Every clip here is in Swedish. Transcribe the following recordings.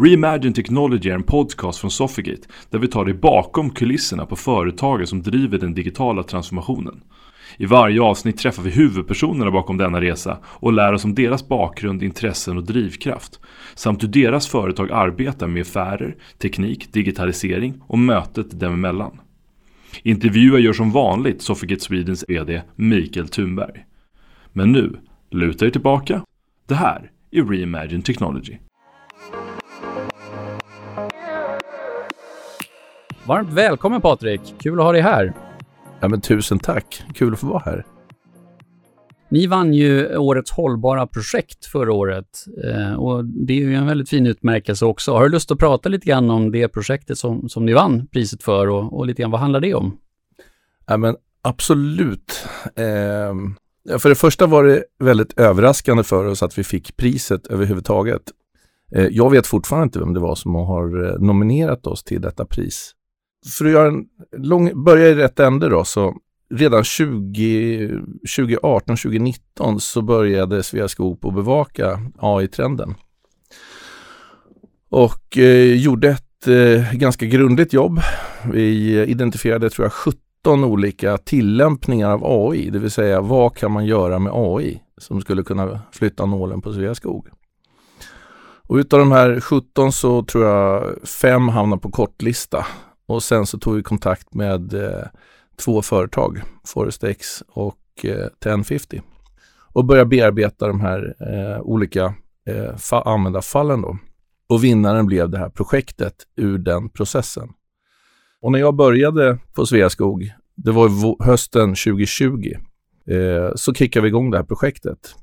Reimagine Technology är en podcast från Sofigate där vi tar dig bakom kulisserna på företagen som driver den digitala transformationen. I varje avsnitt träffar vi huvudpersonerna bakom denna resa och lär oss om deras bakgrund, intressen och drivkraft. Samt hur deras företag arbetar med affärer, teknik, digitalisering och mötet dem emellan. Intervjuer gör som vanligt Sofigate Swedens VD Mikael Thunberg. Men nu, luta er tillbaka. Det här är Reimagine Technology. Varmt välkommen Patrik! Kul att ha dig här. Ja, men tusen tack. Kul att få vara här. Ni vann ju Årets hållbara projekt förra året eh, och det är ju en väldigt fin utmärkelse också. Har du lust att prata lite grann om det projektet som, som ni vann priset för och, och lite grann vad handlar det om? Ja, men absolut. Eh, för det första var det väldigt överraskande för oss att vi fick priset överhuvudtaget. Eh, jag vet fortfarande inte vem det var som har eh, nominerat oss till detta pris för att göra en lång, börja i rätt ände då, så redan 2018, 2019 så började Sveaskog att bevaka AI-trenden. Och eh, gjorde ett eh, ganska grundligt jobb. Vi identifierade, tror jag, 17 olika tillämpningar av AI, det vill säga vad kan man göra med AI som skulle kunna flytta nålen på Sveaskog. Och utav de här 17 så tror jag fem hamnar på kortlista och sen så tog vi kontakt med eh, två företag, Forestex och eh, 1050 och började bearbeta de här eh, olika eh, användarfallen då. Och vinnaren blev det här projektet ur den processen. Och när jag började på Sveaskog, det var hösten 2020, eh, så kickade vi igång det här projektet.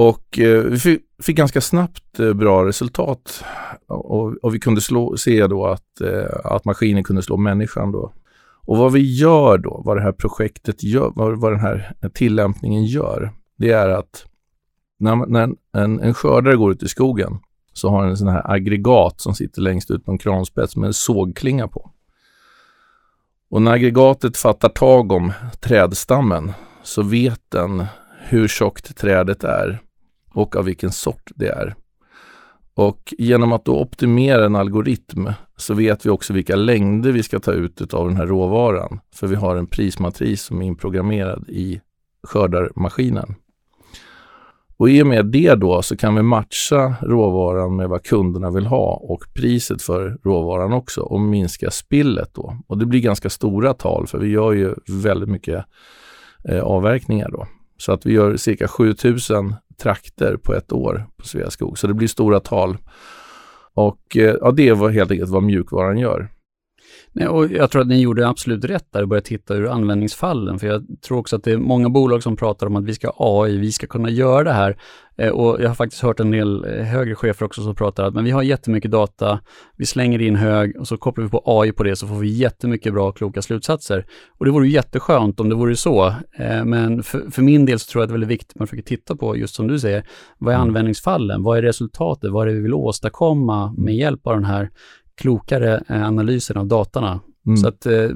Och eh, vi fick, fick, ganska snabbt eh, bra resultat och, och, vi kunde slå, se då att, eh, att maskinen kunde slå människan då. Och vad vi gör då, vad det här projektet gör, vad, vad den här tillämpningen gör, det är att när, när en, en skördare går ut i skogen så har den en sån här aggregat som sitter längst ut på en kranspets med en sågklinga på. Och när aggregatet fattar tag om trädstammen så vet den hur tjockt trädet är och av vilken sort det är. Och genom att då optimera en algoritm så vet vi också vilka längder vi ska ta ut av den här råvaran. För vi har en prismatris som är inprogrammerad i skördarmaskinen. Och i och med det då så kan vi matcha råvaran med vad kunderna vill ha och priset för råvaran också och minska spillet då. Och det blir ganska stora tal för vi gör ju väldigt mycket eh, avverkningar då. Så att vi gör cirka 7000 trakter på ett år på Sveaskog. Så det blir stora tal. Och eh, ja, det är helt enkelt vad mjukvaran gör. Nej, och jag tror att ni gjorde absolut rätt där och började titta ur användningsfallen. För jag tror också att det är många bolag som pratar om att vi ska AI, vi ska kunna göra det här. Eh, och jag har faktiskt hört en del eh, högre chefer också som pratar att men vi har jättemycket data, vi slänger in hög och så kopplar vi på AI på det så får vi jättemycket bra och kloka slutsatser. Och det vore jätteskönt om det vore så. Eh, men för, för min del så tror jag att det är väldigt viktigt att man försöker titta på, just som du säger, vad är mm. användningsfallen? Vad är resultatet? Vad är det vi vill åstadkomma med hjälp av den här klokare eh, analysen av datorna. Mm. Så att eh,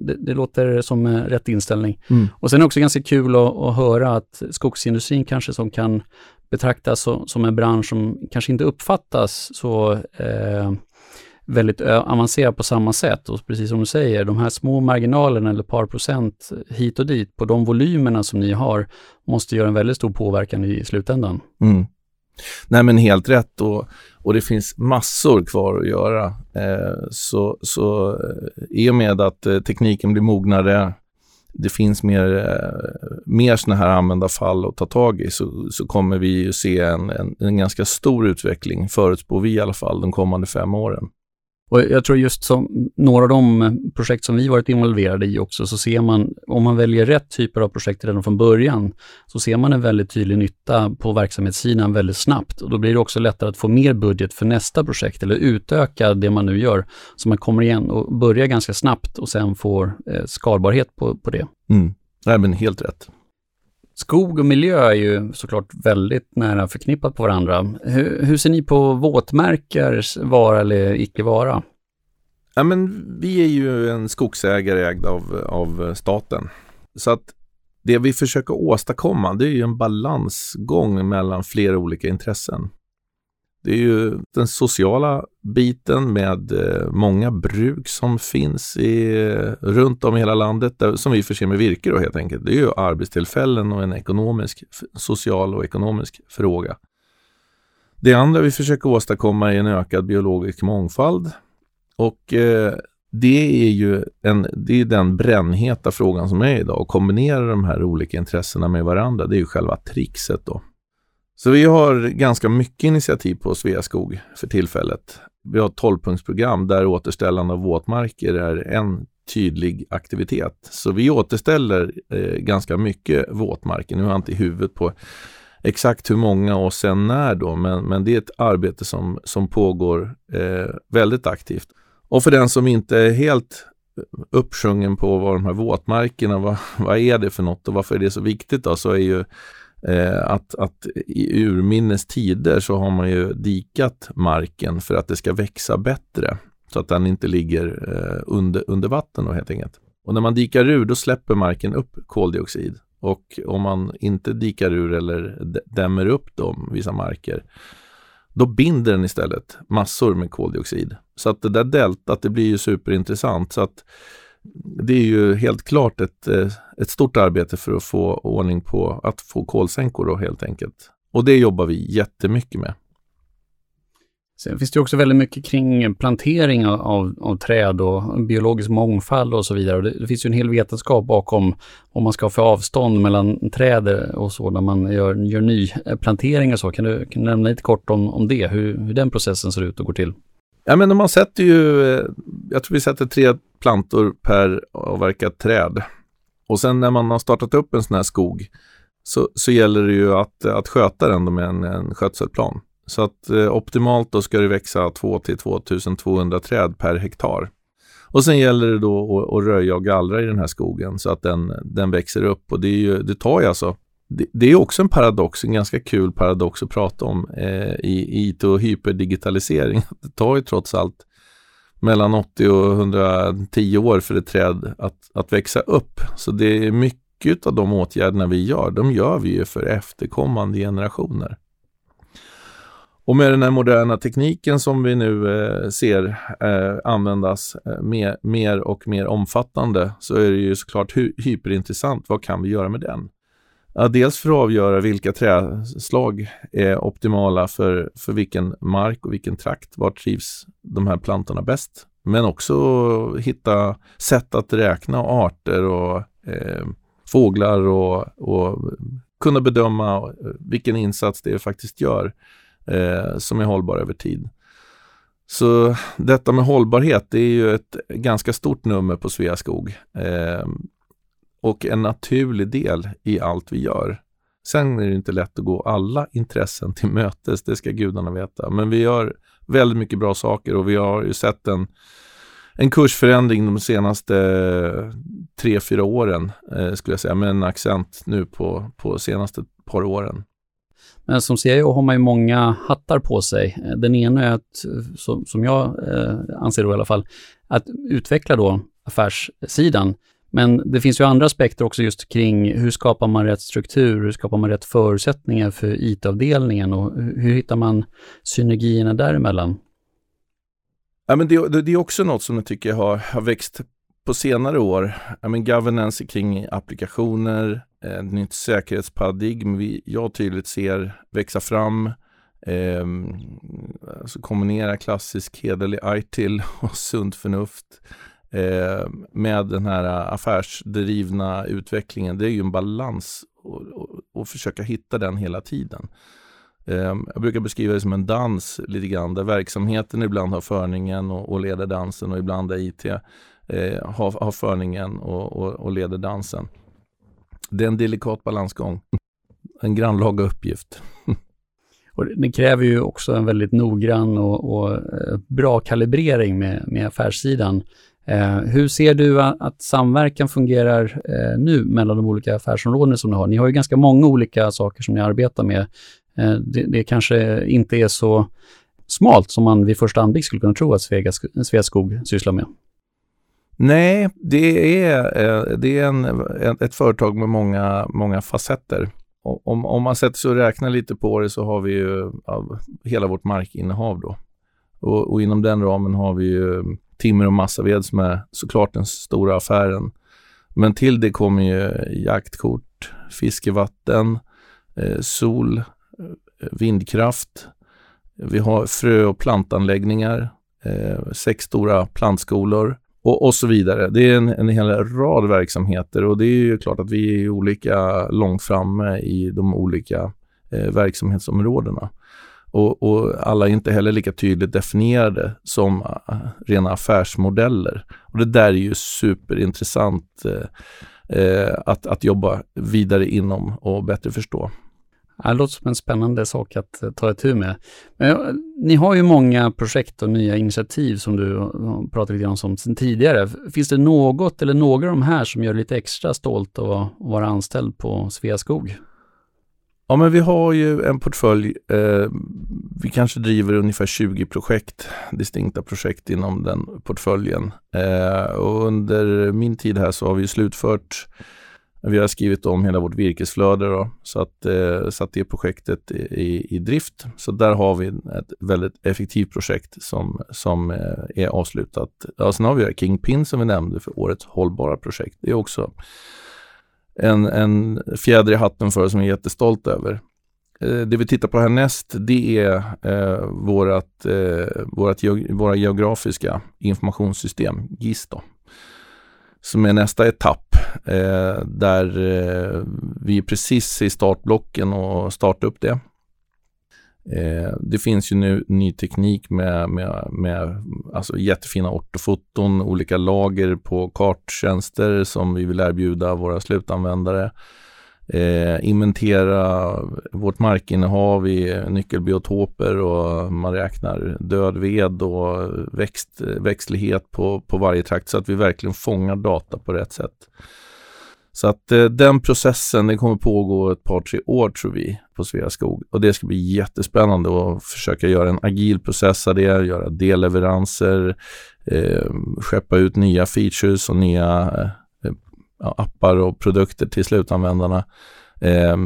det, det, låter som eh, rätt inställning. Mm. Och sen är det också ganska kul att, att, höra att skogsindustrin kanske som kan betraktas så, som en bransch som kanske inte uppfattas så eh, väldigt avancerad på samma sätt. Och precis som du säger, de här små marginalerna eller par procent hit och dit på de volymerna som ni har måste göra en väldigt stor påverkan i slutändan. Mm. Nej men helt rätt och, och det finns massor kvar att göra. Eh, så, så eh, i och med att eh, tekniken blir mognare, det finns mer, eh, mer sådana här användarfall att ta tag i så, så kommer vi se en, en, en ganska stor utveckling, förutspår vi i alla fall, de kommande fem åren. Och jag tror just som några av de eh, projekt som vi varit involverade i också, så ser man, om man väljer rätt typer av projekt redan från början, så ser man en väldigt tydlig nytta på verksamhetssidan väldigt snabbt. Och då blir det också lättare att få mer budget för nästa projekt eller utöka det man nu gör. Så man kommer igen och börjar ganska snabbt och sen får eh, skalbarhet på, på det. Mm. Nej, men helt rätt. Skog och miljö är ju såklart väldigt nära förknippat på varandra. Hur, hur ser ni på våtmarkers vara eller icke vara? Ja, men vi är ju en skogsägare ägd av, av staten. Så att det vi försöker åstadkomma det är ju en balansgång mellan flera olika intressen. Det är ju den sociala biten med eh, många bruk som finns i, eh, runt om i hela landet där, som vi förser med virke då helt enkelt. Det är ju arbetstillfällen och en ekonomisk, social och ekonomisk fråga. Det andra vi försöker åstadkomma är en ökad biologisk mångfald. Och eh, det är ju en, det är den brännheta frågan som är idag. Att kombinera de här olika intressena med varandra, det är ju själva trixet då. Så vi har ganska mycket initiativ på Sveaskog för tillfället. Vi har ett 12-punktsprogram där återställande av våtmarker är en tydlig aktivitet. Så vi återställer eh, ganska mycket våtmarker. Nu har jag inte i huvudet på exakt hur många och sen när då, men, men det är ett arbete som, som pågår eh, väldigt aktivt. Och för den som inte är helt uppsjungen på vad de här våtmarkerna, vad, vad är det för något och varför är det så viktigt då, så är ju eh, att, att i urminnes tider så har man ju dikat marken för att det ska växa bättre så att den inte ligger eh, under, under vatten då helt enkelt. Och när man dikar ur då släpper marken upp koldioxid och om man inte dikar ur eller dämmer upp de vissa marker då binder den istället massor med koldioxid. Så att det där deltat det blir ju superintressant. Så att det är ju helt klart ett, eh, ett stort arbete för att få ordning på att få kolsänkor då helt enkelt. Och det jobbar vi jättemycket med. Sen finns det också väldigt mycket kring plantering av, av träd och biologisk mångfald och så vidare. Och det, det, finns ju en hel vetenskap bakom vad man ska ha för avstånd mellan träd och så när man gör, gör nyplantering och så. Kan du, kan du nämna lite kort om, om det, hur, hur den processen ser ut och går till? Ja, men man sätter ju, eh, jag tror vi sätter tre plantor per avverkat träd. Och sen när man har startat upp en sån här skog så, så gäller det ju att, att sköta den med en, en skötselplan. Så att eh, optimalt då ska det växa 2 till 2200 träd per hektar. Och sen gäller det då att, att, röja och gallra i den här skogen så att den, den växer upp och det, är ju, det tar ju alltså det, det är också en paradox, en ganska kul paradox att prata om eh, i IT och hyperdigitalisering. Det tar ju trots allt mellan 80 och 110 år för ett träd att, att växa upp. Så det är mycket av de åtgärderna vi gör, de gör vi ju för efterkommande generationer. Och med den här moderna tekniken som vi nu eh, ser eh, användas eh, mer, mer, och mer omfattande så är det ju såklart hy hyperintressant. Vad kan vi göra med den? Ja, dels för att avgöra vilka träslag är optimala för, för vilken mark och vilken trakt. Var trivs de här plantorna bäst? Men också hitta sätt att räkna arter och eh, fåglar och, och kunna bedöma eh, vilken insats det faktiskt gör eh, som är hållbar över tid. Så detta med hållbarhet, det är ju ett ganska stort nummer på Sveaskog eh, och en naturlig del i allt vi gör. Sen är det inte lätt att gå alla intressen till mötes, det ska gudarna veta. Men vi gör väldigt mycket bra saker och vi har ju sett en, en kursförändring de senaste tre, fyra åren, eh, skulle jag säga, med en accent nu på, på senaste par åren. Men som CIO har man ju många hattar på sig. Den ena är att, som, som jag eh, anser då i alla fall, att utveckla då affärssidan. Men det finns ju andra aspekter också just kring hur skapar man rätt struktur, hur skapar man rätt förutsättningar för IT-avdelningen och hur hittar man synergierna däremellan? Ja, men det, det är också något som jag tycker har, har växt på senare år. Ja, men governance kring applikationer, ett nytt säkerhetsparadigm vi, jag tydligt ser växa fram. Eh, alltså kombinera klassisk hederlig ITIL och sunt förnuft eh, med den här eh, affärsdrivna utvecklingen. Det är ju en balans och, och, och försöka hitta den hela tiden. Eh, jag brukar beskriva det som en dans lite grann där verksamheten ibland har förningen och, och leder dansen och ibland är IT eh, har, har förningen och, och, och leder dansen. Det är en delikat balansgång. En grannlaga uppgift. Och det kräver ju också en väldigt noggrann och, och eh, bra kalibrering med, med affärssidan. Eh, hur ser du att, samverkan fungerar eh, nu mellan de olika affärsområden som ni har? Ni har ju ganska många olika saker som ni arbetar med. Eh, det, det, kanske inte är så smalt som man vid första anblick skulle kunna tro att Sveaskog sysslar med. Nej, det är, eh, det är en, ett företag med många, många facetter. om, om man sätter sig och räknar lite på det så har vi ju hela vårt markinnehav då. Och, och, inom den ramen har vi ju timmer och massaved som är såklart den stora affären. Men till det kommer ju jaktkort, fiskevatten, eh, sol, eh, vindkraft. Vi har frö och plantanläggningar, eh, sex stora plantskolor och, och så vidare. Det är en, en hel rad verksamheter och det är ju klart att vi är olika långt framme i de olika eh, verksamhetsområdena. Och, och, alla är inte heller lika tydligt definierade som uh, rena affärsmodeller. Och det där är ju superintressant uh, uh, att, att jobba vidare inom och bättre förstå. Det låter som en spännande sak att ta itu med. Men, ni har ju många projekt och nya initiativ som du pratade lite om sen tidigare. Finns det något eller några av de här som gör lite extra stolt att vara anställd på Sveaskog? Ja, men vi har ju en portfölj. Eh, vi kanske driver ungefär 20 projekt, distinkta projekt inom den portföljen. Eh, och under min tid här så har vi slutfört vi har skrivit om hela vårt virkesflöde då, så att eh, satt det projektet i, i, drift. Så där har vi ett väldigt effektivt projekt som, som eh, är avslutat. Ja, sen har vi Kingpin som vi nämnde för årets hållbara projekt. Det är också en, en fjäder i hatten för som jag är jättestolt över. Eh, det vi tittar på härnäst det är eh, vårat, eh, vårat våra geografiska informationssystem, GIS. Då, som är nästa etapp eh, där eh, vi är precis i startblocken och starta upp det. Eh, det finns ju nu ny teknik med, med, med alltså jättefina ortofoton, olika lager på karttjänster som vi vill erbjuda våra slutanvändare. Eh, inventera vårt markinnehav i nyckelbiotoper och man räknar död ved och växt, växtlighet på, på varje trakt så att vi verkligen fångar data på rätt sätt. Så att eh, den processen den kommer pågå ett par, tre år tror vi på Sveaskog och det ska bli jättespännande att försöka göra en agil process av det, göra delleveranser, eh, skeppa ut nya features och nya eh, appar och produkter till slutanvändarna. Eh,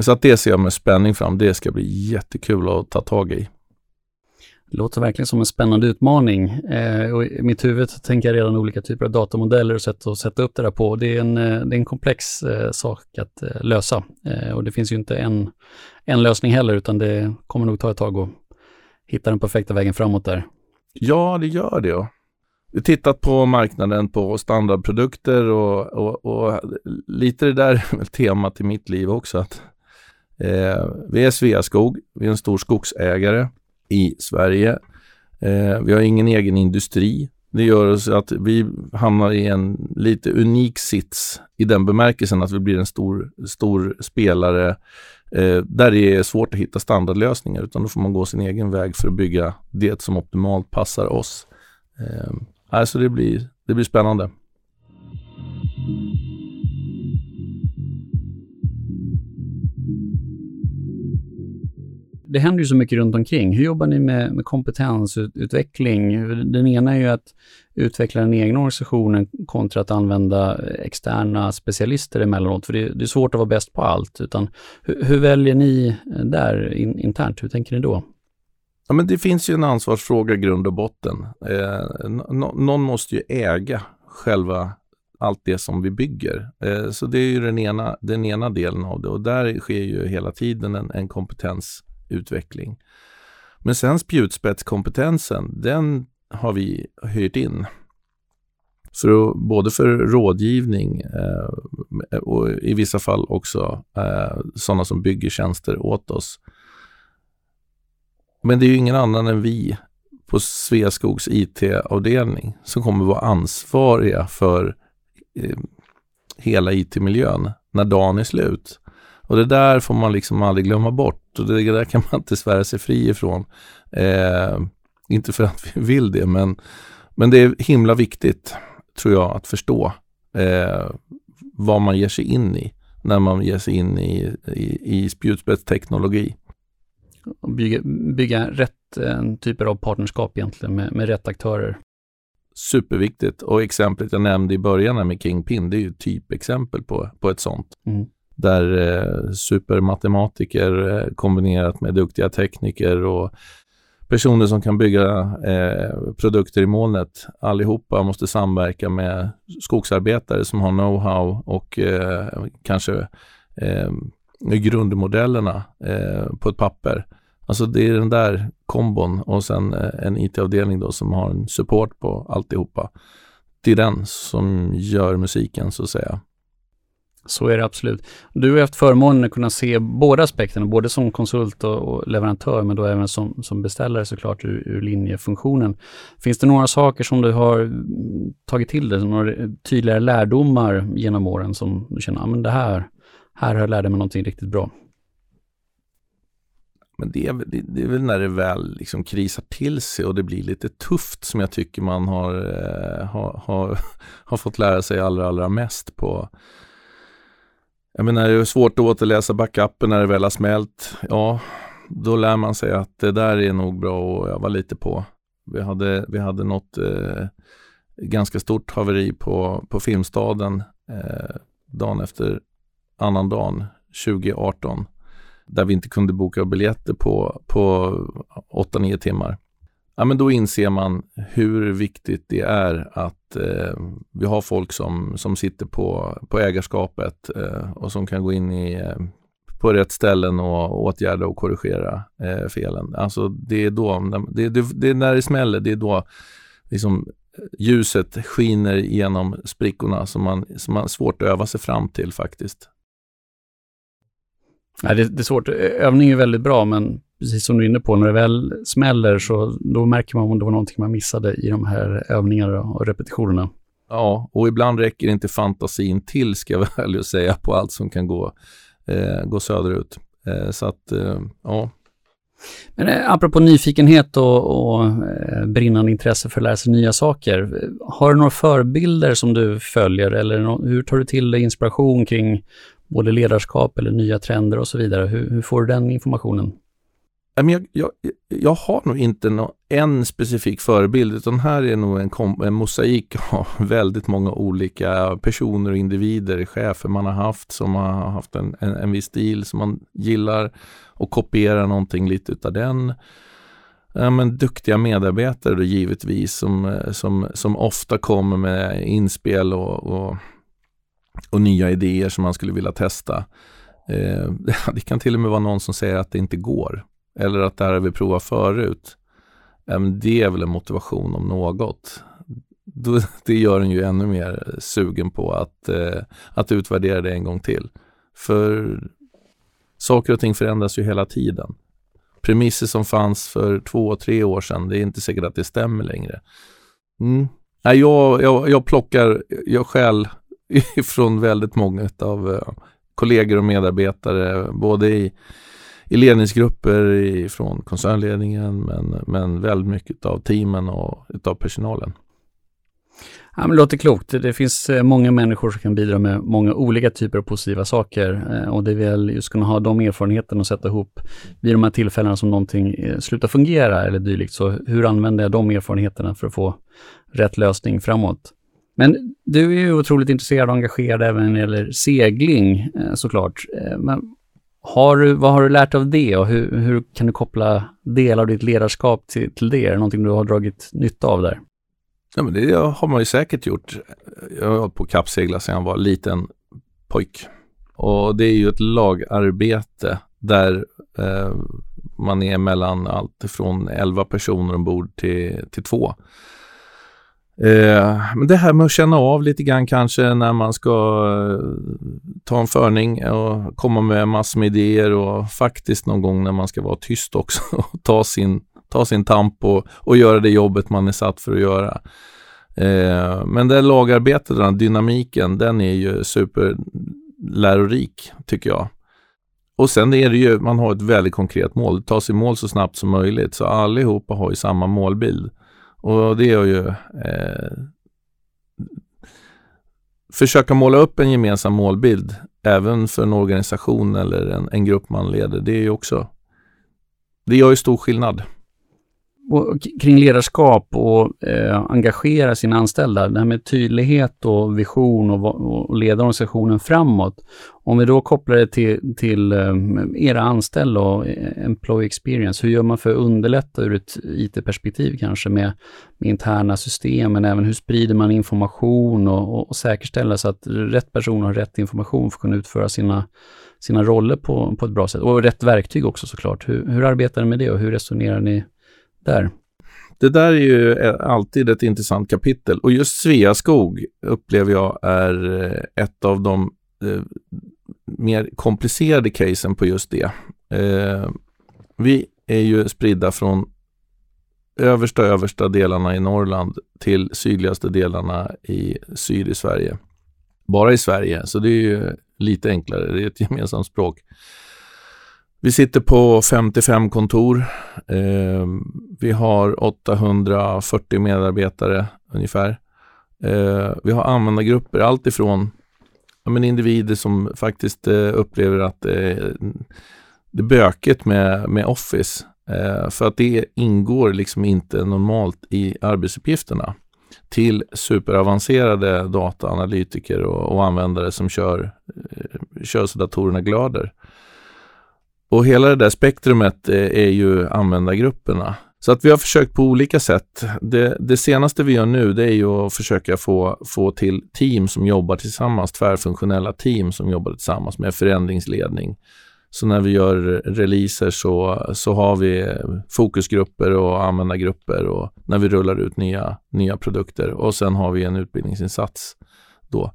så att det ser jag med spänning fram. Det ska bli jättekul att ta tag i. Det låter verkligen som en spännande utmaning. Eh, och I mitt huvud tänker jag redan olika typer av datamodeller och sätt att sätta upp det där på. Det är en, eh, det är en komplex eh, sak att eh, lösa eh, och det finns ju inte en, en lösning heller utan det kommer nog ta ett tag att hitta den perfekta vägen framåt där. Ja, det gör det. Vi har tittat på marknaden på standardprodukter och, och, och lite det där är temat i mitt liv också. Att, eh, vi är Sveaskog, vi är en stor skogsägare i Sverige. Eh, vi har ingen egen industri. Det gör oss att vi hamnar i en lite unik sits i den bemärkelsen att vi blir en stor, stor spelare eh, där det är svårt att hitta standardlösningar utan då får man gå sin egen väg för att bygga det som optimalt passar oss. Eh, alltså det blir, det blir spännande. Det händer ju så mycket runt omkring. Hur jobbar ni med, med kompetensutveckling? Den ena är ju att utveckla den egna organisationen kontra att använda externa specialister emellanåt, för det, det är svårt att vara bäst på allt. Utan hur, hur väljer ni där in, internt? Hur tänker ni då? Ja, men det finns ju en ansvarsfråga i grund och botten. Eh, någon måste ju äga själva allt det som vi bygger. Eh, så det är ju den ena, den ena delen av det och där sker ju hela tiden en, en kompetens utveckling. Men sen spjutspetskompetensen, den har vi hyrt in. För, både för rådgivning eh, och i vissa fall också eh, sådana som bygger tjänster åt oss. Men det är ju ingen annan än vi på Sveaskogs IT-avdelning som kommer vara ansvariga för eh, hela IT-miljön när dagen är slut. Och det där får man liksom aldrig glömma bort och det där kan man inte svära sig fri ifrån. Eh, inte för att vi vill det, men, men det är himla viktigt, tror jag, att förstå eh, vad man ger sig in i när man ger sig in i, i, i spjutspetsteknologi. Bygga, bygga rätt eh, typer av partnerskap egentligen med, med rätt aktörer. Superviktigt och exemplet jag nämnde i början med Kingpin, det är ju typexempel på, på ett sånt. Mm där eh, supermatematiker eh, kombinerat med duktiga tekniker och personer som kan bygga eh, produkter i molnet. Allihopa måste samverka med skogsarbetare som har know-how och eh, kanske eh, grundmodellerna eh, på ett papper. Alltså det är den där kombon och sen eh, en IT-avdelning då som har en support på alltihopa. Det är den som gör musiken så att säga. Så är det absolut. Du har haft förmånen att kunna se båda aspekterna, både som konsult och, och leverantör, men då även som, som beställare såklart ur, ur linjefunktionen. Finns det några saker som du har tagit till dig, några tydligare lärdomar genom åren som du känner, ja men det här, här har jag lärt mig någonting riktigt bra? Men det är, det, det är väl när det väl liksom krisar till sig och det blir lite tufft som jag tycker man har, eh, har, har, har fått lära sig allra, allra mest på jag menar, det är svårt att återläsa backupen när det väl har smält. Ja, då lär man sig att det där är nog bra att öva lite på. Vi hade, vi hade något eh, ganska stort haveri på, på Filmstaden eh, dagen efter annan dagen 2018 där vi inte kunde boka biljetter på, på 8-9 timmar. Ja, men då inser man hur viktigt det är att eh, vi har folk som, som sitter på, på ägarskapet eh, och som kan gå in i, eh, på rätt ställen och åtgärda och korrigera eh, felen. Alltså det är då, det, det, det är när det smäller, det är då liksom ljuset skiner genom sprickorna som man, som man svårt att öva sig fram till faktiskt. Nej, det, det är svårt. Övning är väldigt bra, men precis som du är inne på, när det väl smäller så då märker man om det var någonting man missade i de här övningarna och repetitionerna. Ja, och ibland räcker inte fantasin till, ska jag väl säga, på allt som kan gå, eh, gå söderut. Eh, så att, eh, ja. Men eh, apropå nyfikenhet och, och eh, brinnande intresse för att lära sig nya saker. Har du några förebilder som du följer eller no hur tar du till dig inspiration kring både ledarskap eller nya trender och så vidare? Hur, hur får du den informationen? Jag, jag, jag har nog inte någon, en specifik förebild utan här är nog en, kom, en mosaik av väldigt många olika personer och individer, chefer man har haft som har haft en, en, en viss stil som man gillar och kopierar någonting lite utav den. Ja, men duktiga medarbetare då givetvis som, som, som ofta kommer med inspel och, och, och nya idéer som man skulle vilja testa. Eh, det kan till och med vara någon som säger att det inte går. Eller att det här har vi provat förut. det är väl en motivation om något. Det gör en ju ännu mer sugen på att, eh, att utvärdera det en gång till. För saker och ting förändras ju hela tiden. Premisser som fanns för två, tre år sedan, det är inte säkert att det stämmer längre. Mm. jag, jag, jag plockar, jag skäl ifrån väldigt många av eh, kollegor och medarbetare, både i i ledningsgrupper från koncernledningen men, men väldigt mycket av teamen och av personalen. Ja, men det låter klokt. Det finns eh, många människor som kan bidra med många olika typer av positiva saker eh, och det är väl just kunna ha de erfarenheterna och sätta ihop vid de här tillfällena som någonting eh, slutar fungera eller dylikt. Så hur använder jag de erfarenheterna för att få rätt lösning framåt? Men du är ju otroligt intresserad och engagerad även när det gäller segling såklart. Men har du, vad har du lärt av det och hur, hur kan du koppla delar av ditt ledarskap till, till det? Är det någonting du har dragit nytta av där? Ja, men det har man ju säkert gjort. Jag har hållit på att kappsegla sedan jag var liten pojk. Och det är ju ett lagarbete där eh, man är mellan allt från 11 personer ombord till, till två. Eh, men det här med att känna av lite grann kanske när man ska eh, ta en förning och komma med massor med idéer och faktiskt någon gång när man ska vara tyst också och ta sin, ta sin tamp och, och göra det jobbet man är satt för att göra. Eh, men det lagarbetet, den dynamiken, den är ju superlärorik tycker jag. Och sen är det ju, man har ett väldigt konkret mål, ta sig mål så snabbt som möjligt, så allihopa har ju samma målbild. Och det är ju eh, försöka måla upp en gemensam målbild även för en organisation eller en, en grupp man leder. Det är ju också, det gör ju stor skillnad och kring ledarskap och eh, engagera sina anställda, det här med tydlighet och vision och, och leda organisationen framåt. Om vi då kopplar det till, till eh, era anställda och eh, employee experience, hur gör man för att underlätta ur ett IT-perspektiv kanske med, med, interna system, men även hur sprider man information och, och, och säkerställer så att rätt person har rätt information för att kunna utföra sina, sina roller på, på ett bra sätt. Och rätt verktyg också såklart. Hur, hur arbetar ni med det och hur resonerar ni där? Det där är ju eh, alltid ett intressant kapitel och just Sveaskog upplever jag är eh, ett av de eh, mer komplicerade casen på just det. Eh, vi är ju spridda från översta översta delarna i Norrland till sydligaste delarna i syd i Sverige. Bara i Sverige, så det är ju lite enklare. Det är ett gemensamt språk. Vi sitter på 55 kontor. Eh, vi har 840 medarbetare ungefär. Eh, vi har användargrupper, allt ifrån ja, men individer som faktiskt eh, upplever att eh, det är bökigt med, med Office. Eh, för att det ingår liksom inte normalt i arbetsuppgifterna till superavancerade dataanalytiker och, och användare som kör, eh, kör så datorerna glöder. Och hela det där spektrumet eh, är ju användargrupperna. Så att vi har försökt på olika sätt. Det, det, senaste vi gör nu det är ju att försöka få, få till team som jobbar tillsammans, tvärfunktionella team som jobbar tillsammans med förändringsledning. Så när vi gör releaser så, så har vi fokusgrupper och användargrupper och när vi rullar ut nya, nya produkter och sen har vi en utbildningsinsats då.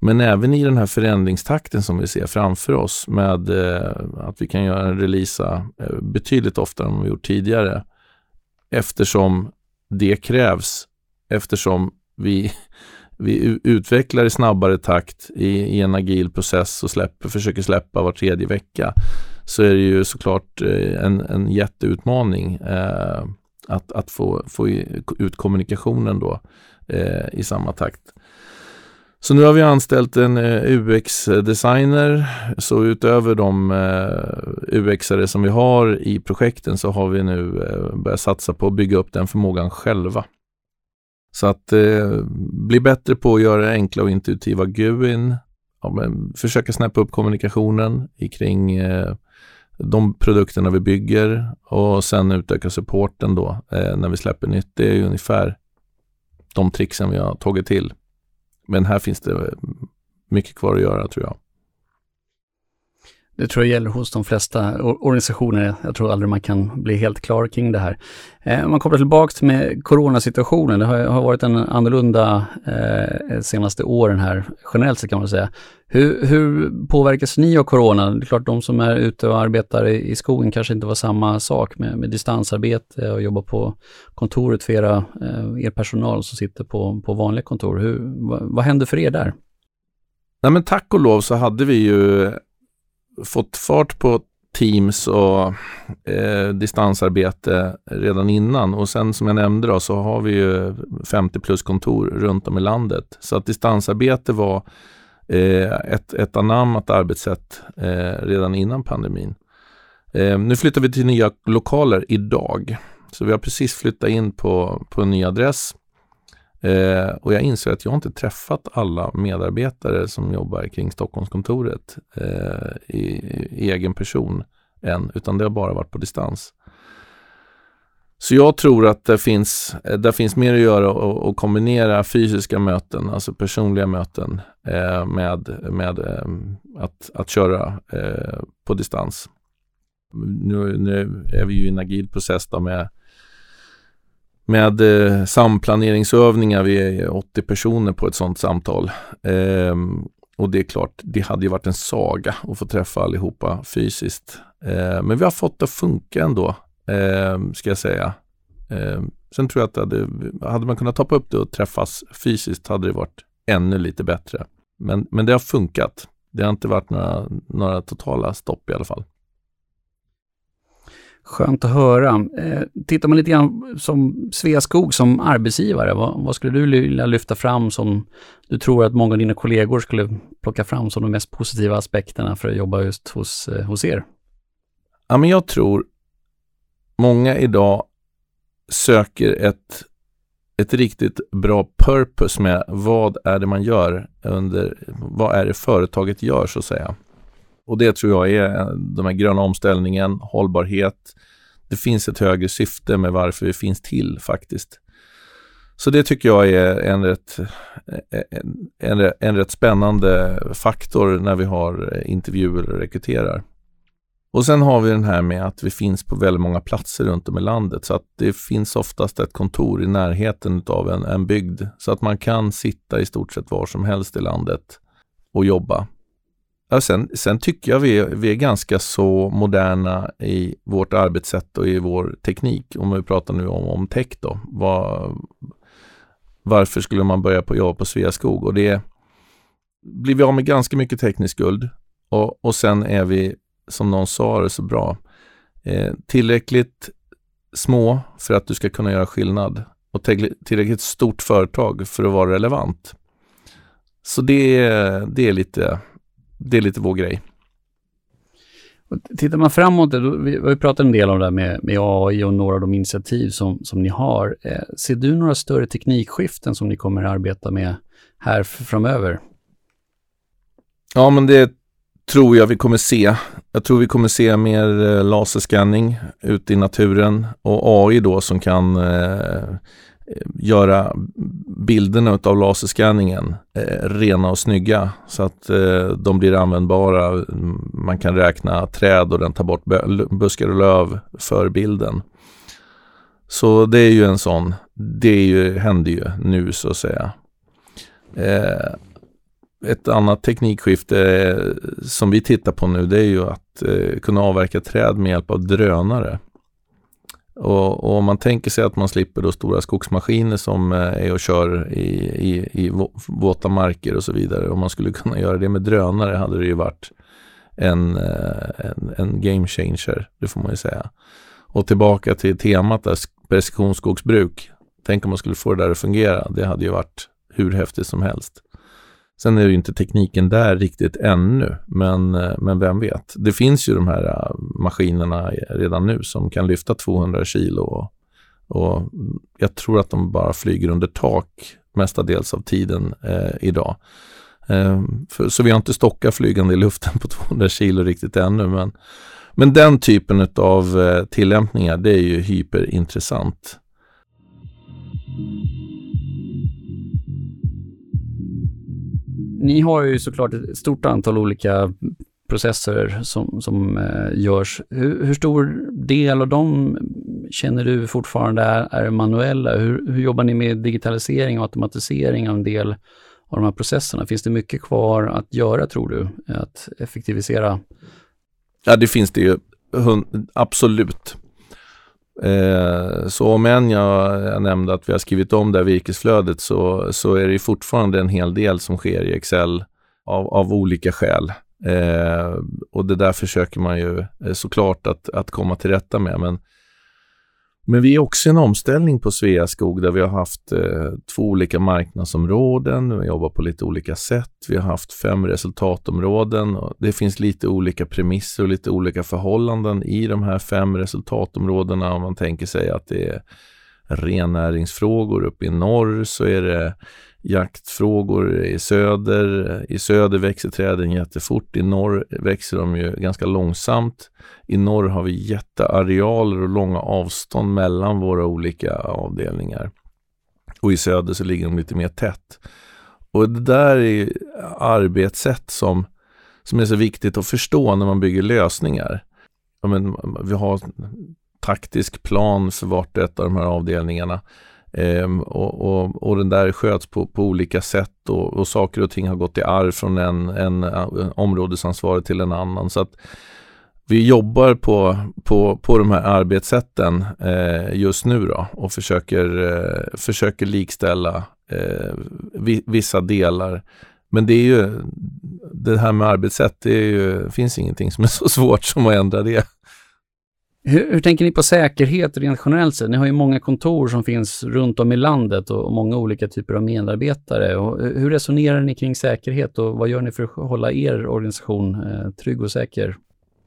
Men även i den här förändringstakten som vi ser framför oss med eh, att vi kan göra en releasa eh, betydligt oftare än vi gjort tidigare eftersom det krävs, eftersom vi, vi utvecklar i snabbare takt i, i en agil process och släpper, försöker släppa var tredje vecka så är det ju såklart eh, en, en jätteutmaning eh, att, att få, få ut kommunikationen då eh, i samma takt. Så nu har vi anställt en eh, UX-designer. Så utöver de eh, UX-are som vi har i projekten så har vi nu eh, börjat satsa på att bygga upp den förmågan själva. Så att bli bättre på att göra enkla och intuitiva GUIn. Ja, försöka snäppa upp kommunikationen kring de produkterna vi bygger och sen utöka supporten då när vi släpper nytt. Det är ungefär de tricksen vi har tagit till. Men här finns det mycket kvar att göra tror jag. Det tror jag gäller hos de flesta organisationer. Jag tror aldrig man kan bli helt klar kring det här. Eh, om man kopplar tillbaka med coronasituationen, det har, har varit en annorlunda eh, senaste åren här, generellt sett kan man säga. Hur, hur påverkas ni av corona? Det är klart, de som är ute och arbetar i, i skogen kanske inte var samma sak med, med distansarbete och jobba på kontoret för era, eh, er personal som sitter på, på vanliga kontor. Hur, vad, vad hände för er där? Nej, men tack och lov så hade vi ju fått fart på Teams och eh, distansarbete redan innan och sen som jag nämnde då så har vi ju 50 plus kontor runt om i landet. Så att distansarbete var eh, ett, ett anammat arbetssätt eh, redan innan pandemin. Eh, nu flyttar vi till nya lokaler idag. Så vi har precis flyttat in på, på en ny adress Eh, och jag inser att jag inte träffat alla medarbetare som jobbar kring Stockholmskontoret eh, i, i, egen person än, utan det har bara varit på distans. Så jag tror att det finns, eh, det finns mer att göra och, och kombinera fysiska möten, alltså personliga möten eh, med, med eh, att, att köra eh, på distans. Nu, nu, är vi ju i en agil process med med eh, samplaneringsövningar. Vi är 80 personer på ett sådant samtal. Eh, och det är klart, det hade ju varit en saga att få träffa allihopa fysiskt. Eh, men vi har fått det att funka ändå, eh, ska jag säga. Eh, sen tror jag att hade, hade man kunnat toppa upp det och träffas fysiskt hade det varit ännu lite bättre. Men, men det har funkat. Det har inte varit några, några totala stopp i alla fall. Skönt att höra. Eh, tittar man lite grann som Sveaskog som arbetsgivare, vad, vad, skulle du vilja lyfta fram som du tror att många av dina kollegor skulle plocka fram som de mest positiva aspekterna för att jobba just hos, eh, hos er? Ja, men jag tror många idag söker ett, ett riktigt bra purpose med vad är det man gör under, vad är det företaget gör så att säga. Och det tror jag är eh, den här gröna omställningen, hållbarhet. Det finns ett högre syfte med varför vi finns till faktiskt. Så det tycker jag är en rätt, eh, eh, en, en, en rätt spännande faktor när vi har intervjuer och rekryterar. Och sen har vi den här med att vi finns på väldigt många platser runt om i landet så att det finns oftast ett kontor i närheten av en, en bygd så att man kan sitta i stort sett var som helst i landet och jobba. Ja, sen, sen tycker jag vi, vi är ganska så moderna i vårt arbetssätt och i vår teknik. Om vi pratar nu om, om tech då. Var, varför skulle man börja på jobba på Sveaskog? Och det blir vi av med ganska mycket teknisk guld och, och sen är vi, som någon sa det så bra, eh, tillräckligt små för att du ska kunna göra skillnad och tillräckligt stort företag för att vara relevant. Så det, det är lite det är lite vår grej. tittar man framåt, då, vi har ju pratat en del om det här med, med AI och några av de initiativ som, som ni har. Eh, ser du några större teknikskiften som ni kommer att arbeta med här framöver? Ja, men det tror jag vi kommer se. Jag tror vi kommer se mer eh, laserscanning ute i naturen och AI då som kan eh, Eh, göra bilderna av laserscanningen eh, rena och snygga så att eh, de blir användbara. Man kan räkna träd och den tar bort buskar och löv för bilden. Så det är ju en sån, det är ju, händer ju nu så att säga. Eh, ett annat teknikskifte eh, som vi tittar på nu det är ju att eh, kunna avverka träd med hjälp av drönare. Och, och, om man tänker sig att man slipper då stora skogsmaskiner som eh, är och kör i, i, i våta marker och så vidare. Om man skulle kunna göra det med drönare hade det ju varit en, eh, en, en game changer, det får man ju säga. Och tillbaka till temat där, precisionsskogsbruk. Tänk om man skulle få det där att fungera. Det hade ju varit hur häftigt som helst. Sen är det ju inte tekniken där riktigt ännu, men, eh, men vem vet. Det finns ju de här eh, maskinerna redan nu som kan lyfta 200 kilo och, och jag tror att de bara flyger under tak mestadels av tiden eh, idag. Eh, för, så vi har inte stockat flygande i luften på 200 kilo riktigt ännu, men, men den typen av eh, tillämpningar, det är ju hyperintressant. Ni har ju såklart ett stort antal olika processer som, som eh, görs. Hur, hur, stor del av dem känner du fortfarande är, är manuella? Hur, hur, jobbar ni med digitalisering och automatisering av en del av de här processerna? Finns det mycket kvar att göra tror du? Att effektivisera? Ja, det finns det ju absolut. Eh, så om än jag, jag, nämnde att vi har skrivit om det här virkesflödet så, så är det fortfarande en hel del som sker i Excel av, av olika skäl. Eh, och det där försöker man ju eh, såklart att, att komma till rätta med. Men men vi är också i en omställning på Sveaskog där vi har haft eh, två olika marknadsområden. Vi jobbar på lite olika sätt. Vi har haft fem resultatområden. Och det finns lite olika premisser och lite olika förhållanden i de här fem resultatområdena. Om man tänker sig att det är rennäringsfrågor uppe i norr så är det jaktfrågor i söder. I söder växer träden jättefort. I norr växer de ju ganska långsamt. I norr har vi jättearealer och långa avstånd mellan våra olika avdelningar. Och i söder så ligger de lite mer tätt. Och det där är arbetssätt som, som är så viktigt att förstå när man bygger lösningar. Men, vi har taktisk plan för vart och ett av de här avdelningarna. Ehm, och, och, och, den där sköts på, på olika sätt och, och, saker och ting har gått i arv från en, en, en områdesansvarig till en annan. Så att vi jobbar på, på, på de här arbetssätten eh, just nu då och försöker, eh, försöker likställa eh, vissa delar. Men det är ju det här med arbetssätt, det är ju, finns ingenting som är så svårt som att ändra det. Hur, hur, tänker ni på säkerhet rent generellt sett? Ni har ju många kontor som finns runt om i landet och, många olika typer av medarbetare. Och hur resonerar ni kring säkerhet och vad gör ni för att hålla er organisation eh, trygg och säker?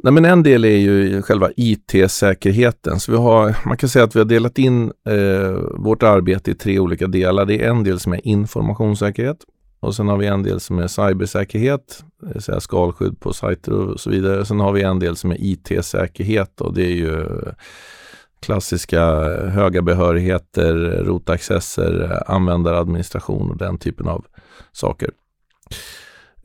Nej, men en del är ju själva IT-säkerheten. Så vi har, man kan säga att vi har delat in eh, vårt arbete i tre olika delar. Det är en del som är informationssäkerhet och sen har vi en del som är cybersäkerhet, det vill säga skalskydd på sajter och så vidare. Sen har vi en del som är IT-säkerhet och det är ju klassiska höga behörigheter, rotaccesser, användaradministration och den typen av saker.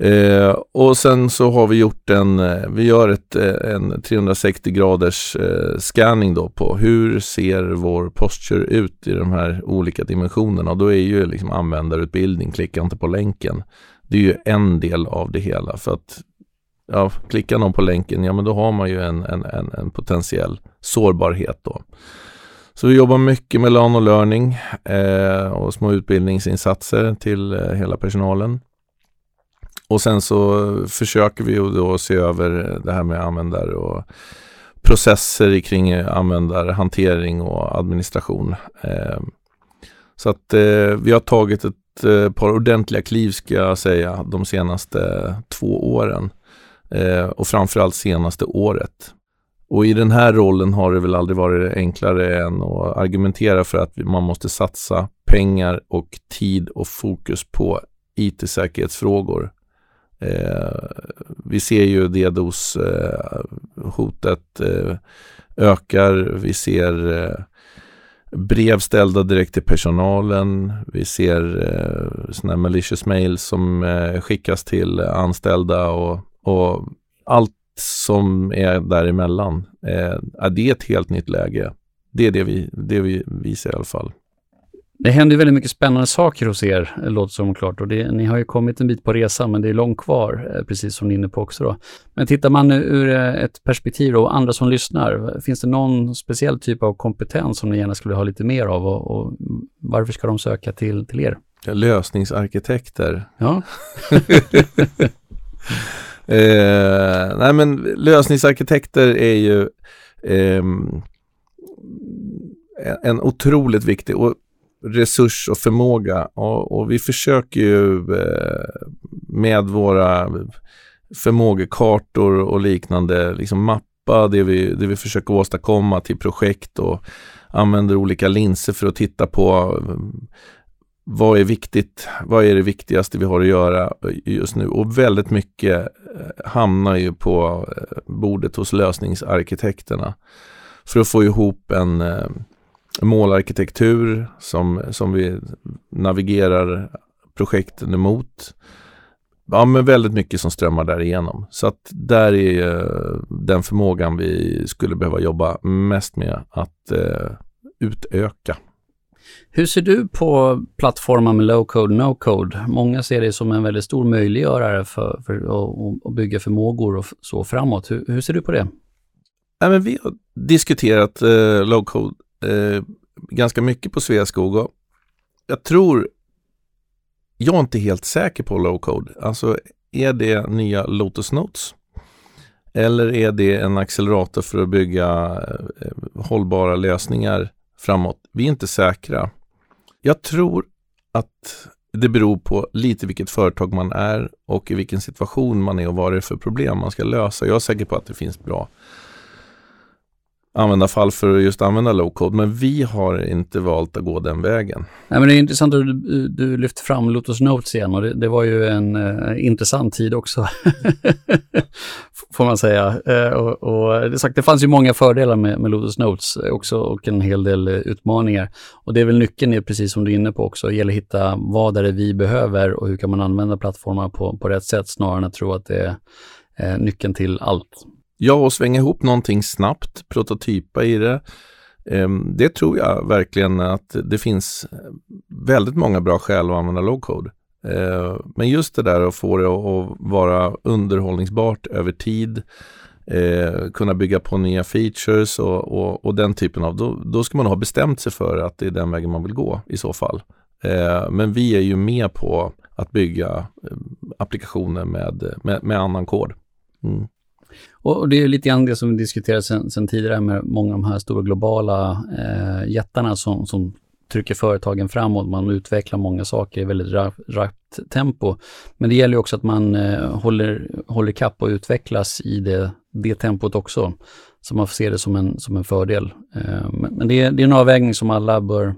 Eh, och sen så har vi gjort en, eh, vi gör ett, eh, en 360 graders eh, scanning då på hur ser vår posture ut i de här olika dimensionerna. Och då är ju liksom användarutbildning, klicka inte på länken. Det är ju en del av det hela för att ja, klickar någon på länken, ja men då har man ju en, en, en, en potentiell sårbarhet då. Så vi jobbar mycket med LAN och learning eh, och små utbildningsinsatser till eh, hela personalen. Och sen så försöker vi då se över det här med användare och processer kring användarhantering och administration. Ehm, så att eh, vi har tagit ett eh, par ordentliga kliv ska jag säga de senaste två åren ehm, och framförallt senaste året. Och i den här rollen har det väl aldrig varit enklare än att argumentera för att man måste satsa pengar och tid och fokus på IT-säkerhetsfrågor Eh, vi ser ju DDoS-hotet eh, eh, ökar. Vi ser eh, brev ställda direkt till personalen. Vi ser eh, sådana malicious mails som eh, skickas till anställda och, och allt som är däremellan. Eh, det är ett helt nytt läge. Det är det vi, det vi, vi ser i alla fall. Det händer väldigt mycket spännande saker hos er, låter som klart. Och det, ni har ju kommit en bit på resan, men det är långt kvar, eh, precis som ni är inne på också. Då. Men tittar man ur eh, ett perspektiv och andra som lyssnar, finns det någon speciell typ av kompetens som ni gärna skulle ha lite mer av och, och varför ska de söka till, till er? Lösningsarkitekter. Ja. eh, nej men lösningsarkitekter är ju eh, en otroligt viktig och resurs och förmåga och, och vi försöker ju eh, med våra förmågekartor och liknande liksom mappa det vi, det vi försöker åstadkomma till projekt och använder olika linser för att titta på eh, vad är viktigt? Vad är det viktigaste vi har att göra just nu? Och väldigt mycket eh, hamnar ju på eh, bordet hos lösningsarkitekterna för att få ihop en målarkitektur som, som vi navigerar projekten emot. Ja, men väldigt mycket som strömmar där igenom. Så att där är den förmågan vi skulle behöva jobba mest med att uh, utöka. Hur ser du på plattformar med low code, no code? Många ser det som en väldigt stor möjliggörare för, för att bygga förmågor och så framåt. Hur, hur ser du på det? Ja, men vi har diskuterat uh, low code eh, ganska mycket på Sveaskog och jag tror, jag är inte helt säker på low code. Alltså är det nya Lotus Notes? Eller är det en accelerator för att bygga eh, hållbara lösningar framåt? Vi är inte säkra. Jag tror att det beror på lite vilket företag man är och i vilken situation man är och vad det är för problem man ska lösa. Jag är säker på att det finns bra användarfall för att just använda low code, men vi har inte valt att gå den vägen. Nej, men det är intressant att du, du lyfter fram Lotus Notes igen och det, det var ju en eh, intressant tid också, får man säga. Eh, och, och, det, sagt, det fanns ju många fördelar med, med Lotus Notes eh, också och en hel del eh, utmaningar. Och det är väl nyckeln, är precis som du är inne på också, det gäller att hitta vad är det vi behöver och hur kan man använda plattformar på, på rätt sätt snarare än att tro att det är eh, nyckeln till allt. Ja, och svänga ihop någonting snabbt, prototypa i det. Ehm, det tror jag verkligen att det finns eh, väldigt många bra skäl att använda low code. Eh, men just det där att få det att vara underhållningsbart över tid, eh, kunna bygga på nya features och, och, och, den typen av, då, då ska man ha bestämt sig för att det är den vägen man vill gå i så fall. Men vi är ju med på att bygga applikationer med, med, med annan kod. Mm. Och det är lite grann det som vi diskuterade sen, sen tidigare med många av de här stora globala eh, jättarna som, som trycker företagen framåt, man utvecklar många saker i väldigt rappt tempo. Men det gäller också att man eh, håller, håller kapp och utvecklas i det, det tempot också. Så man får se det som en, som en fördel. Eh, men, men det, är, det är en avvägning som alla bör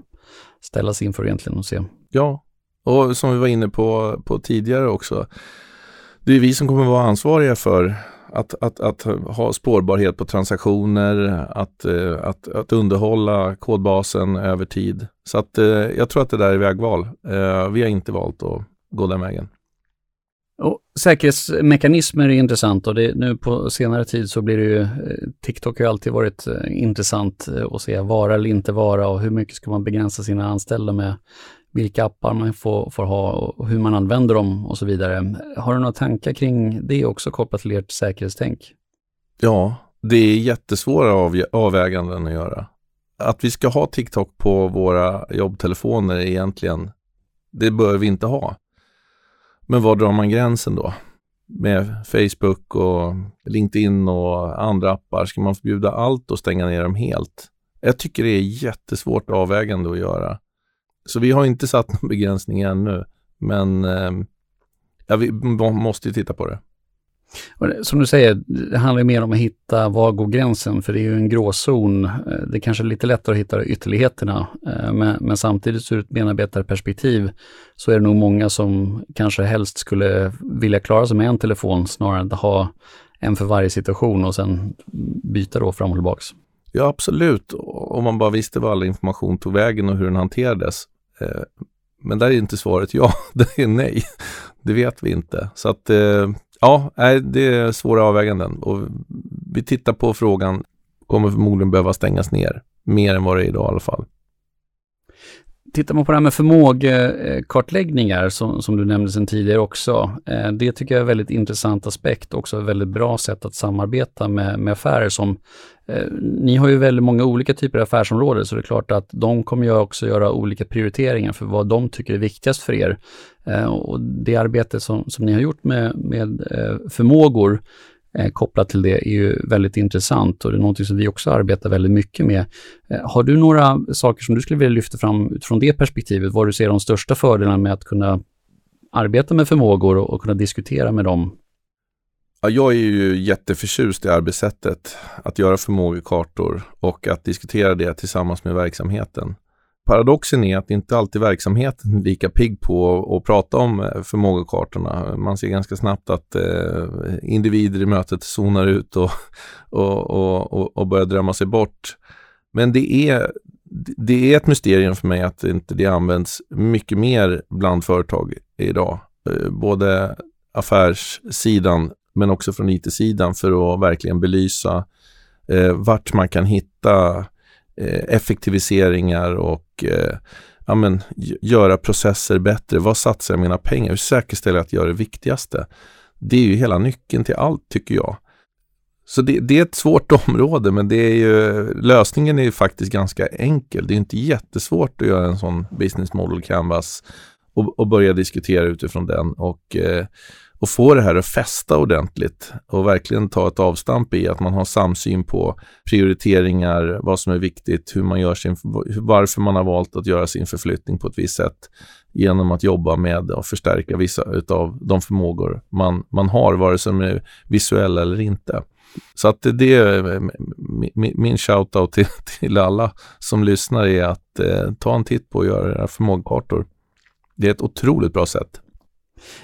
ställas inför egentligen och se. Ja, och som vi var inne på, på tidigare också. Det är vi som kommer vara ansvariga för att, att, att ha spårbarhet på transaktioner, att, eh, att, att underhålla kodbasen över tid. Så att eh, jag tror att det där är vägval. Eh, vi har inte valt att gå den vägen. Och säkerhetsmekanismer är intressant och det, nu på senare tid så blir det ju, TikTok har alltid varit intressant att se vara eller inte vara och hur mycket ska man begränsa sina anställda med vilka appar man får, får ha och hur man använder dem och så vidare. Har du några tankar kring det också kopplat till ert säkerhetstänk? Ja, det är jättesvåra av, avväganden att göra. Att vi ska ha TikTok på våra jobbtelefoner egentligen, det bör vi inte ha. Men var drar man gränsen då? Med Facebook och LinkedIn och andra appar, ska man förbjuda allt och stänga ner dem helt? Jag tycker det är jättesvårt avvägande att göra. Så vi har inte satt någon begränsning ännu, men eh, ja, vi måste ju titta på det. Som du säger, det handlar mer om att hitta var går gränsen, för det är ju en gråzon. Eh, det är kanske är lite lättare att hitta ytterligheterna, eh, men, men samtidigt ur ett medarbetarperspektiv så är det nog många som kanske helst skulle vilja klara sig med en telefon snarare än att ha en för varje situation och sen byta då fram och tillbaks. Ja, absolut. Om man bara visste var all information tog vägen och hur den hanterades. Eh, men där är inte svaret ja, det är nej. Det vet vi inte. Så att eh, ja, det är svåra avväganden och vi tittar på frågan, kommer förmodligen behöva stängas ner mer än vad det är idag i alla fall. Tittar man på det här med förmågekartläggningar som, som du nämnde sedan tidigare också. Eh, det tycker jag är en väldigt intressant aspekt, också ett väldigt bra sätt att samarbeta med, med affärer som eh, ni har ju väldigt många olika typer av affärsområden så det är klart att de kommer ju också göra olika prioriteringar för vad de tycker är viktigast för er. Eh, och det arbete som, som ni har gjort med, med förmågor eh, kopplat till det är ju väldigt intressant och det är någonting som vi också arbetar väldigt mycket med. Eh, har du några saker som du skulle vilja lyfta fram utifrån det perspektivet, vad du ser de största fördelarna med att kunna arbeta med förmågor och, och kunna diskutera med dem? Ja, jag är ju jätteförtjust i arbetssättet att göra förmågekartor och att diskutera det tillsammans med verksamheten paradoxen är att inte alltid verksamheten är lika pigg på att prata om eh, förmågekartorna. Man ser ganska snabbt att eh, individer i mötet zonar ut och, och, och, och börjar drömma sig bort. Men det är, det är ett mysterium för mig att inte det används mycket mer bland företag idag. Eh, både affärssidan men också från IT-sidan för att verkligen belysa eh, vart man kan hitta Eh, effektiviseringar och eh, ja, men, göra processer bättre. Vad satsar jag mina pengar? Hur säkerställer jag att jag gör det viktigaste? Det är ju hela nyckeln till allt tycker jag. Så det, det, är ett svårt område men det är ju, lösningen är ju faktiskt ganska enkel. Det är inte jättesvårt att göra en sån business model canvas och, och börja diskutera utifrån den. Och eh, och få det här att fästa ordentligt och verkligen ta ett avstamp i att man har samsyn på prioriteringar, vad som är viktigt, hur man gör sin, varför man har valt att göra sin förflyttning på ett visst sätt genom att jobba med och förstärka vissa av de förmågor man, man har, vare sig de är visuella eller inte. Så att det är min shout-out till, till alla som lyssnar är att eh, ta en titt på att göra era förmågekartor. Det är ett otroligt bra sätt.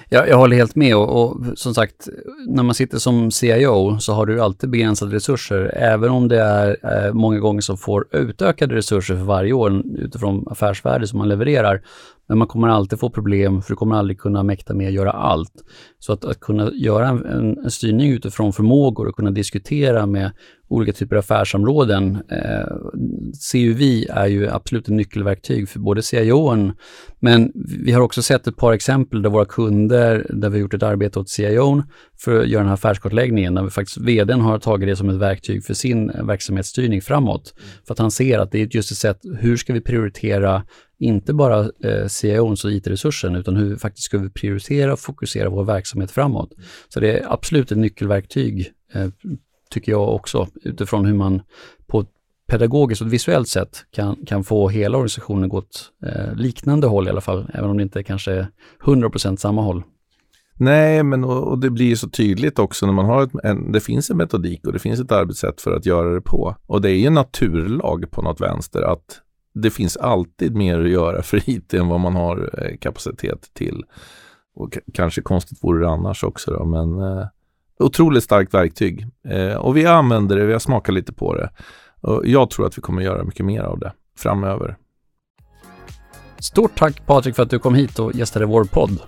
Jag, jag håller helt med och, och, som sagt, när man sitter som CIO så har du alltid begränsade resurser, även om det är eh, många gånger som får utökade resurser för varje år utifrån affärsvärde som man levererar. Men man kommer alltid få problem, för du kommer aldrig kunna mäkta med att göra allt. Så att, att kunna göra en, en, styrning utifrån förmågor och kunna diskutera med olika typer av affärsområden eh, ser ju vi är ju absolut ett nyckelverktyg för både CIOn, men vi har också sett ett par exempel där våra kunder, där vi har gjort ett arbete åt CIOn för att göra den här affärskartläggningen, där vi faktiskt, vdn har tagit det som ett verktyg för sin verksamhetsstyrning framåt. För att han ser att det är just ett sätt, hur ska vi prioritera inte bara eh, CIOns och IT-resursen, utan hur vi faktiskt ska vi prioritera och fokusera vår verksamhet framåt. Så det är absolut ett nyckelverktyg, eh, tycker jag också, utifrån hur man på ett pedagogiskt och visuellt sätt kan, kan få hela organisationen gå åt eh, liknande håll i alla fall, även om det inte kanske är 100% samma håll. Nej, men och, och, det blir ju så tydligt också när man har ett, en, det finns en metodik och det finns ett arbetssätt för att göra det på. Och det är ju en naturlag på något vänster att det finns alltid mer att göra för IT än vad man har eh, kapacitet till. Och kanske konstigt vore det annars också då, men eh, otroligt starkt verktyg. Eh, och vi använder det, vi har smakat lite på det. Och jag tror att vi kommer göra mycket mer av det framöver. Stort tack Patrik för att du kom hit och gästade vår podd.